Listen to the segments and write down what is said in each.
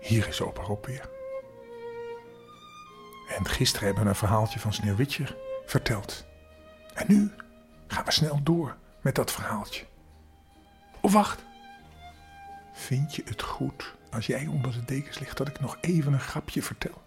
Hier is opa Rob weer. En gisteren hebben we een verhaaltje van Sneeuwwitje verteld. En nu gaan we snel door met dat verhaaltje. Of wacht. Vind je het goed als jij onder de dekens ligt dat ik nog even een grapje vertel?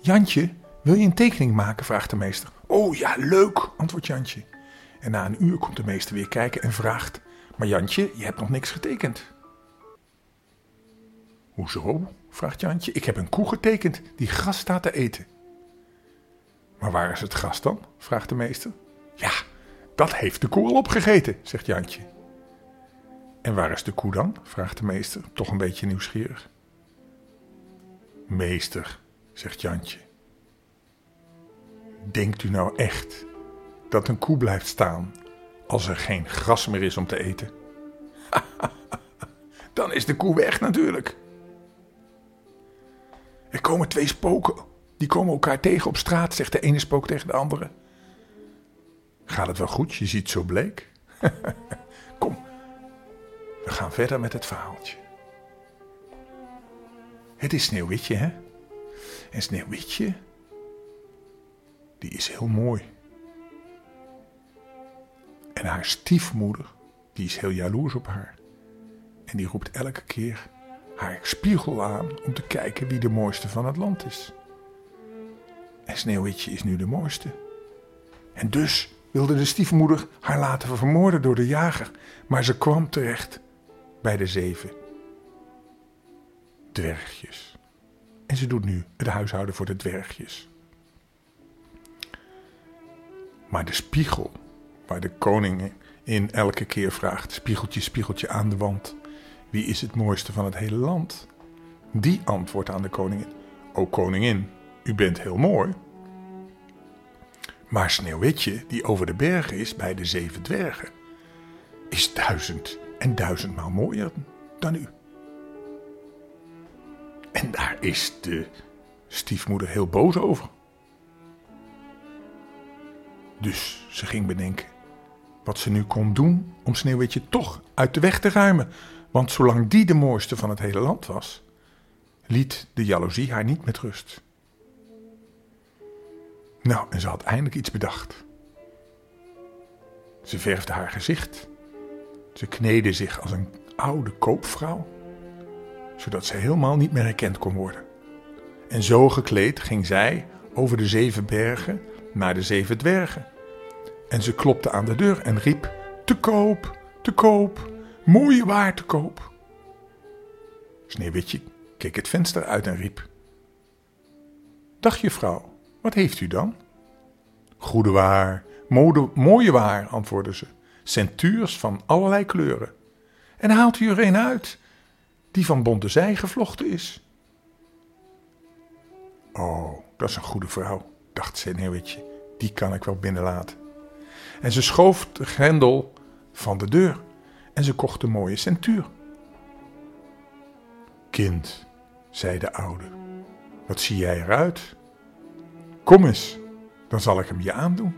Jantje, wil je een tekening maken? vraagt de meester. Oh ja, leuk, antwoordt Jantje. En na een uur komt de meester weer kijken en vraagt: Maar Jantje, je hebt nog niks getekend. Hoezo? vraagt Jantje. Ik heb een koe getekend die gras staat te eten. Maar waar is het gras dan? vraagt de meester. Ja, dat heeft de koe al opgegeten, zegt Jantje. En waar is de koe dan? vraagt de meester, toch een beetje nieuwsgierig. Meester, zegt Jantje. Denkt u nou echt dat een koe blijft staan als er geen gras meer is om te eten? Dan is de koe weg natuurlijk. Er komen twee spoken. Die komen elkaar tegen op straat, zegt de ene spook tegen de andere. Gaat het wel goed? Je ziet zo bleek. Kom, we gaan verder met het verhaaltje. Het is Sneeuwwitje, hè? En Sneeuwwitje, die is heel mooi. En haar stiefmoeder, die is heel jaloers op haar. En die roept elke keer haar spiegel aan om te kijken wie de mooiste van het land is. En Sneeuwwitje is nu de mooiste. En dus wilde de stiefmoeder haar laten vermoorden door de jager, maar ze kwam terecht bij de zeven dwergjes. En ze doet nu het huishouden voor de dwergjes. Maar de spiegel, waar de koning in elke keer vraagt: spiegeltje, spiegeltje aan de wand, wie is het mooiste van het hele land? Die antwoordt aan de koningin: O koningin, u bent heel mooi. Maar Sneeuwwitje, die over de bergen is bij de zeven dwergen, is duizend en duizendmaal mooier dan u. En daar is de stiefmoeder heel boos over. Dus ze ging bedenken wat ze nu kon doen om Sneeuwwitje toch uit de weg te ruimen. Want zolang die de mooiste van het hele land was, liet de jaloezie haar niet met rust. Nou, en ze had eindelijk iets bedacht. Ze verfde haar gezicht. Ze kneedde zich als een oude koopvrouw, zodat ze helemaal niet meer herkend kon worden. En zo gekleed ging zij over de zeven bergen naar de zeven dwergen. En ze klopte aan de deur en riep: Te koop, te koop, mooie waar te koop. Sneeuwwitje keek het venster uit en riep: Dag juffrouw, wat heeft u dan? Goede waar, mooie waar, antwoordde ze. Centuurs van allerlei kleuren. En haalt u er een uit die van bonte zij gevlochten is? Oh, dat is een goede vrouw, dacht Sneeuwwitje. Die kan ik wel binnenlaten. En ze schoof de grendel van de deur en ze kocht een mooie centuur. Kind, zei de oude, wat zie jij eruit? Kom eens, dan zal ik hem je aandoen.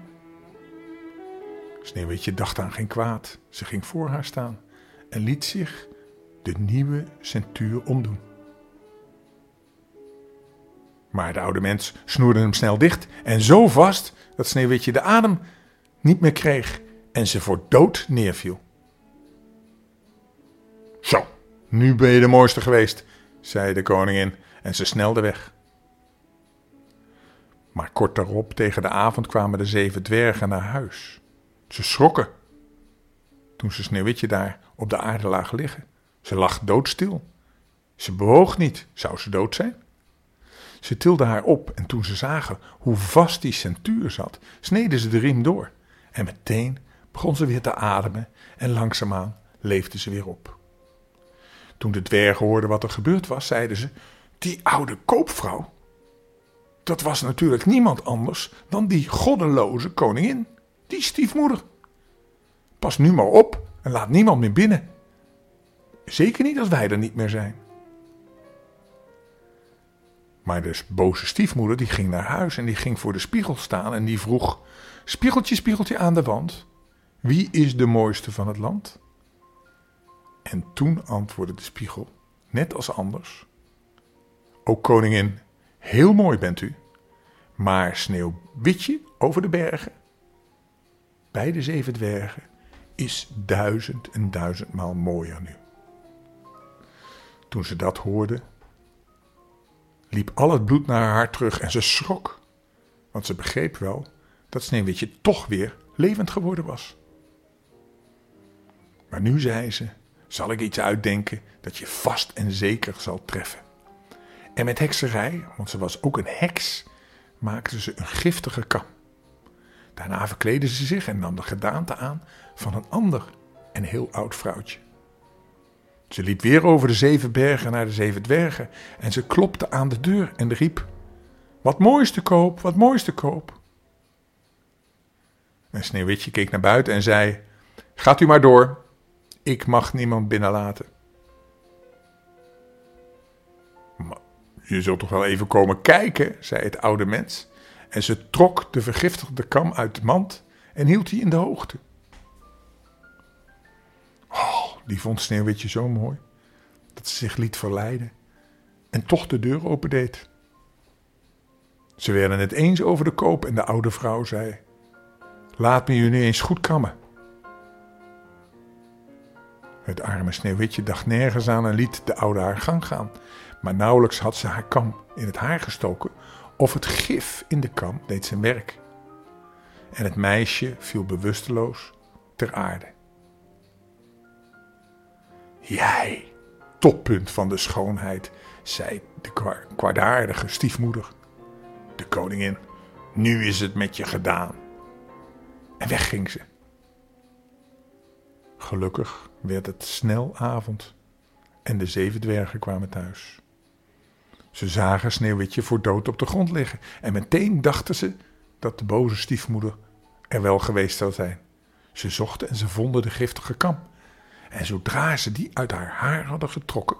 Sneeuwwitje dacht aan geen kwaad. Ze ging voor haar staan en liet zich de nieuwe centuur omdoen. Maar de oude mens snoerde hem snel dicht en zo vast dat Sneeuwwitje de adem niet meer kreeg en ze voor dood neerviel. Zo, nu ben je de mooiste geweest, zei de koningin en ze snelde weg. Maar kort daarop, tegen de avond, kwamen de zeven dwergen naar huis. Ze schrokken toen ze Sneeuwwitje daar op de aarde lagen liggen. Ze lag doodstil. Ze bewoog niet. Zou ze dood zijn? Ze tilden haar op en toen ze zagen hoe vast die centuur zat, sneden ze de riem door. En meteen begon ze weer te ademen en langzaamaan leefde ze weer op. Toen de dwergen hoorden wat er gebeurd was, zeiden ze: Die oude koopvrouw, dat was natuurlijk niemand anders dan die goddeloze koningin. die stiefmoeder. Pas nu maar op en laat niemand meer binnen. Zeker niet als wij er niet meer zijn. Maar de boze stiefmoeder die ging naar huis en die ging voor de spiegel staan en die vroeg: Spiegeltje, spiegeltje aan de wand, wie is de mooiste van het land? En toen antwoordde de spiegel, net als anders: O koningin, heel mooi bent u, maar sneeuwwitje over de bergen, bij de zeven dwergen, is duizend en duizendmaal mooier nu. Toen ze dat hoorde, liep al het bloed naar haar terug en ze schrok, want ze begreep wel dat Sneeuwwitje toch weer levend geworden was. Maar nu zei ze: Zal ik iets uitdenken dat je vast en zeker zal treffen? En met hekserij, want ze was ook een heks, maakte ze een giftige kam. Daarna verkleedde ze zich en nam de gedaante aan van een ander en heel oud vrouwtje. Ze liep weer over de zeven bergen naar de zeven dwergen en ze klopte aan de deur en riep: Wat moois te koop, wat moois te koop. En Sneeuwwitje keek naar buiten en zei: Gaat u maar door, ik mag niemand binnenlaten. Maar je zult toch wel even komen kijken, zei het oude mens. En ze trok de vergiftigde kam uit de mand en hield die in de hoogte. Die vond Sneeuwwitje zo mooi dat ze zich liet verleiden en toch de deur opendeed. Ze werden het eens over de koop en de oude vrouw zei: Laat me jullie eens goed kammen. Het arme Sneeuwwitje dacht nergens aan en liet de oude haar gang gaan. Maar nauwelijks had ze haar kam in het haar gestoken of het gif in de kam deed zijn werk. En het meisje viel bewusteloos ter aarde. Jij, toppunt van de schoonheid, zei de kwaadaardige stiefmoeder. De koningin, nu is het met je gedaan. En weg ging ze. Gelukkig werd het snel avond en de zeven dwergen kwamen thuis. Ze zagen Sneeuwwitje voor dood op de grond liggen en meteen dachten ze dat de boze stiefmoeder er wel geweest zou zijn. Ze zochten en ze vonden de giftige kam. En zodra ze die uit haar haar hadden getrokken,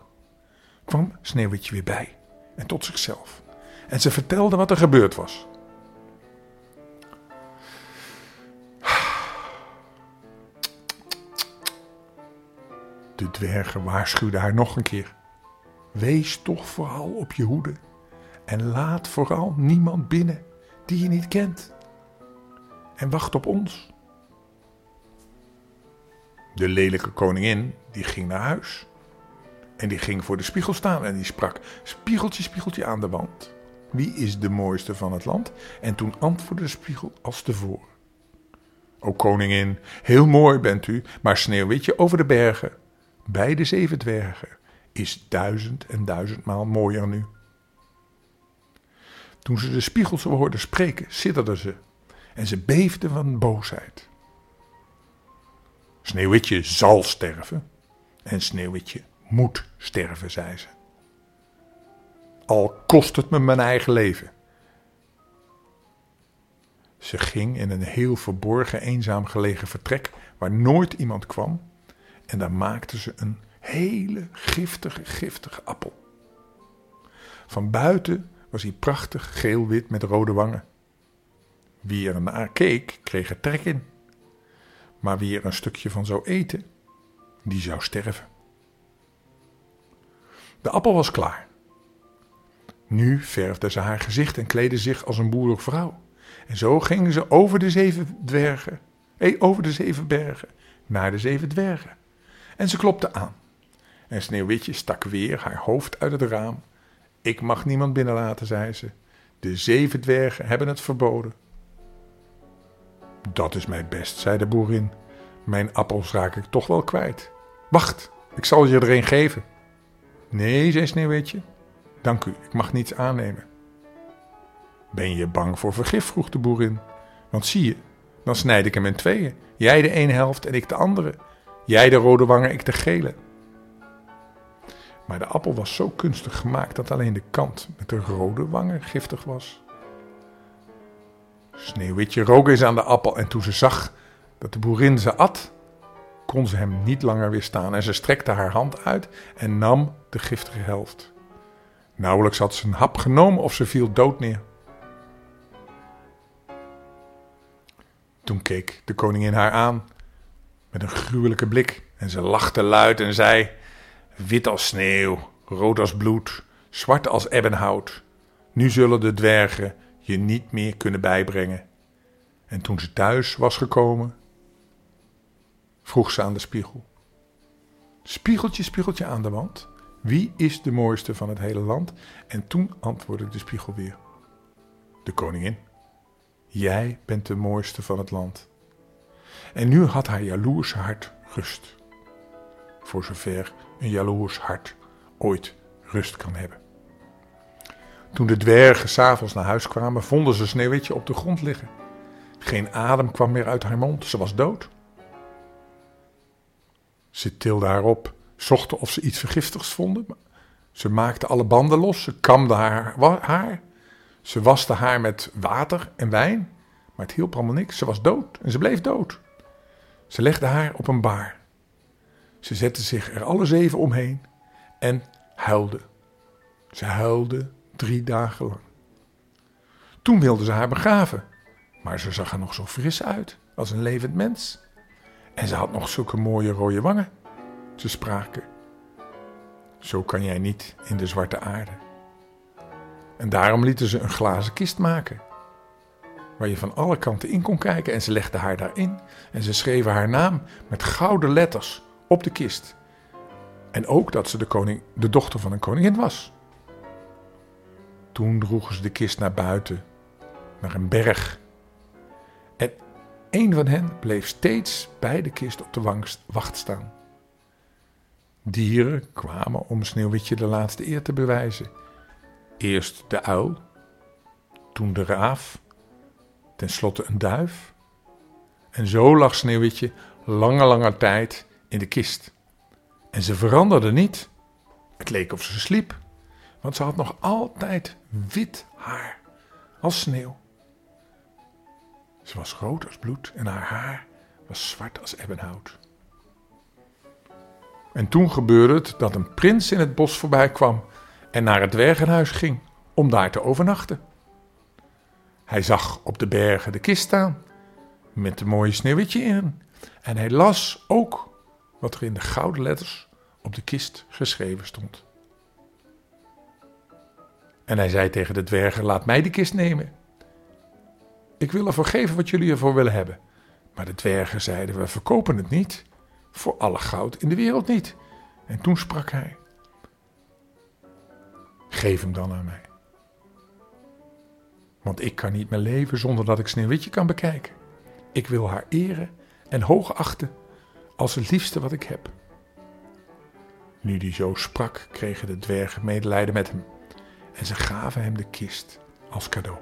kwam Sneeuwwitje weer bij en tot zichzelf. En ze vertelde wat er gebeurd was. De dwergen waarschuwden haar nog een keer. Wees toch vooral op je hoede en laat vooral niemand binnen die je niet kent. En wacht op ons. De lelijke koningin die ging naar huis. En die ging voor de spiegel staan en die sprak: Spiegeltje, spiegeltje aan de wand. Wie is de mooiste van het land? En toen antwoordde de spiegel als tevoren. O koningin, heel mooi bent u, maar sneeuwwitje over de bergen bij de zeven dwergen is duizend en duizendmaal mooier nu. Toen ze de spiegels hoorden spreken, sidderden ze en ze beefden van boosheid. Sneeuwwitje zal sterven en Sneeuwwitje moet sterven, zei ze. Al kost het me mijn eigen leven. Ze ging in een heel verborgen, eenzaam gelegen vertrek waar nooit iemand kwam en daar maakte ze een hele giftige, giftige appel. Van buiten was hij prachtig geel-wit met rode wangen. Wie er naar keek, kreeg er trek in. Maar wie er een stukje van zou eten, die zou sterven. De appel was klaar. Nu verfde ze haar gezicht en kleedde zich als een boerenvrouw. En zo gingen ze over de zeven dwergen, eh, over de zeven bergen, naar de zeven dwergen. En ze klopte aan. En Sneeuwwitje stak weer haar hoofd uit het raam. Ik mag niemand binnenlaten, zei ze. De zeven dwergen hebben het verboden. Dat is mij best, zei de boerin. Mijn appels raak ik toch wel kwijt. Wacht, ik zal je er een geven. Nee, zei Sneeuwwitje. Dank u, ik mag niets aannemen. Ben je bang voor vergif? vroeg de boerin. Want zie je, dan snijd ik hem in tweeën. Jij de ene helft en ik de andere. Jij de rode wangen, ik de gele. Maar de appel was zo kunstig gemaakt dat alleen de kant met de rode wangen giftig was. Sneeuwwitje rook eens aan de appel en toen ze zag dat de boerin ze at, kon ze hem niet langer weerstaan en ze strekte haar hand uit en nam de giftige helft. Nauwelijks had ze een hap genomen of ze viel dood neer. Toen keek de koningin haar aan met een gruwelijke blik en ze lachte luid en zei: Wit als sneeuw, rood als bloed, zwart als ebbenhout. Nu zullen de dwergen je niet meer kunnen bijbrengen. En toen ze thuis was gekomen, vroeg ze aan de spiegel: Spiegeltje, spiegeltje aan de wand, wie is de mooiste van het hele land? En toen antwoordde de spiegel weer: De koningin. Jij bent de mooiste van het land. En nu had haar jaloers hart rust. Voor zover een jaloers hart ooit rust kan hebben. Toen de dwergen s'avonds naar huis kwamen, vonden ze Sneeuwwitje op de grond liggen. Geen adem kwam meer uit haar mond, ze was dood. Ze tilden haar op, zochten of ze iets vergiftigs vonden. Ze maakten alle banden los, ze kamden haar haar. Ze waste haar met water en wijn, maar het hielp allemaal niks. Ze was dood en ze bleef dood. Ze legde haar op een baar. Ze zette zich er alle zeven omheen en huilde. Ze huilde drie dagen lang. Toen wilden ze haar begraven, maar ze zag er nog zo fris uit als een levend mens. En ze had nog zulke mooie rode wangen. Ze spraken: Zo kan jij niet in de zwarte aarde. En daarom lieten ze een glazen kist maken, waar je van alle kanten in kon kijken. En ze legden haar daarin en ze schreven haar naam met gouden letters op de kist. En ook dat ze de, de dochter van een koningin was. Toen droegen ze de kist naar buiten, naar een berg. En een van hen bleef steeds bij de kist op de wacht staan. Dieren kwamen om Sneeuwwitje de laatste eer te bewijzen. Eerst de uil, toen de raaf, tenslotte een duif. En zo lag Sneeuwwitje lange, lange tijd in de kist. En ze veranderde niet. Het leek of ze sliep, want ze had nog altijd wit haar, als sneeuw. Ze was rood als bloed en haar haar was zwart als ebbenhout. En toen gebeurde het dat een prins in het bos voorbij kwam en naar het dwergenhuis ging om daar te overnachten. Hij zag op de bergen de kist staan met een mooie sneeuwwitje in en hij las ook wat er in de gouden letters op de kist geschreven stond. En hij zei tegen de dwergen: Laat mij die kist nemen. Ik wil ervoor geven wat jullie ervoor willen hebben. Maar de dwergen zeiden: We verkopen het niet. Voor alle goud in de wereld niet. En toen sprak hij: Geef hem dan aan mij. Want ik kan niet meer leven zonder dat ik Sneeuwwitje kan bekijken. Ik wil haar eren en hoog achten als het liefste wat ik heb. Nu die zo sprak, kregen de dwergen medelijden met hem en ze gaven hem de kist als cadeau.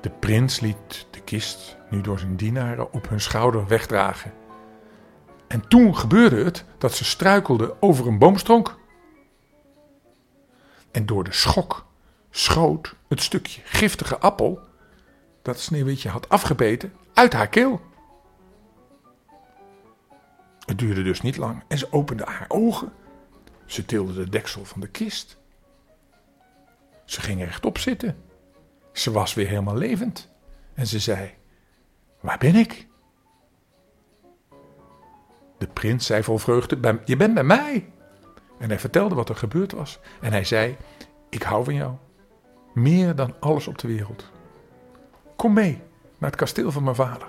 De prins liet de kist nu door zijn dienaren op hun schouder wegdragen. En toen gebeurde het dat ze struikelden over een boomstronk. En door de schok schoot het stukje giftige appel dat Sneeuwwitje had afgebeten uit haar keel. Het duurde dus niet lang en ze opende haar ogen. Ze tilde de deksel van de kist. Ze ging rechtop zitten. Ze was weer helemaal levend. En ze zei: Waar ben ik? De prins zei vol vreugde: Je bent bij mij. En hij vertelde wat er gebeurd was. En hij zei: Ik hou van jou. Meer dan alles op de wereld. Kom mee naar het kasteel van mijn vader.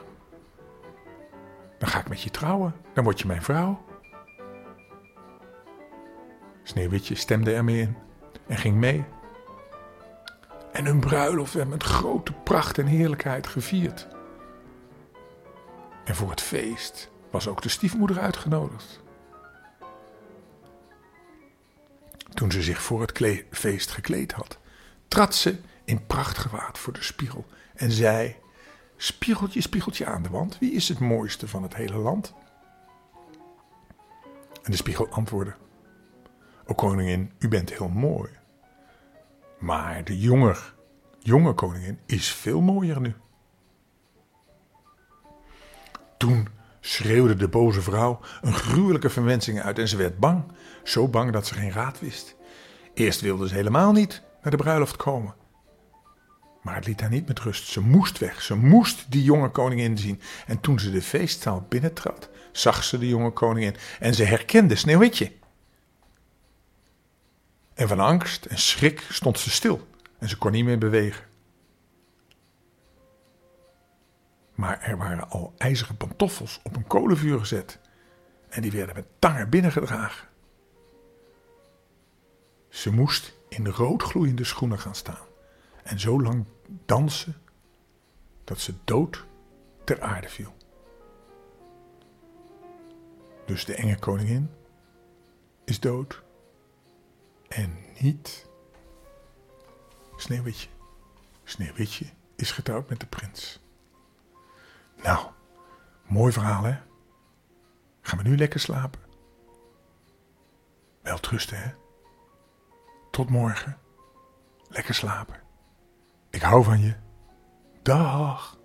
Dan ga ik met je trouwen. Dan word je mijn vrouw. Sneeuwwitje stemde ermee in en ging mee. En hun bruiloft werd met grote pracht en heerlijkheid gevierd. En voor het feest was ook de stiefmoeder uitgenodigd. Toen ze zich voor het feest gekleed had, trad ze in prachtgewaad voor de spiegel en zei: Spiegeltje, spiegeltje aan de wand, wie is het mooiste van het hele land? En de spiegel antwoordde: O koningin, u bent heel mooi. Maar de jonger jonge koningin is veel mooier nu. Toen schreeuwde de boze vrouw een gruwelijke verwensing uit en ze werd bang. Zo bang dat ze geen raad wist. Eerst wilde ze helemaal niet naar de bruiloft komen. Maar het liet haar niet met rust. Ze moest weg. Ze moest die jonge koningin zien. En toen ze de feestzaal binnentrad, zag ze de jonge koningin en ze herkende Sneeuwwitje. En van angst en schrik stond ze stil en ze kon niet meer bewegen. Maar er waren al ijzeren pantoffels op een kolenvuur gezet en die werden met tangen binnengedragen. Ze moest in roodgloeiende schoenen gaan staan en zo lang dansen dat ze dood ter aarde viel. Dus de enge koningin is dood en niet Sneeuwwitje. Sneeuwwitje is getrouwd met de prins. Nou, mooi verhaal hè? Gaan we nu lekker slapen? Wel trusten hè? Tot morgen. Lekker slapen. Ik hou van je. Dag.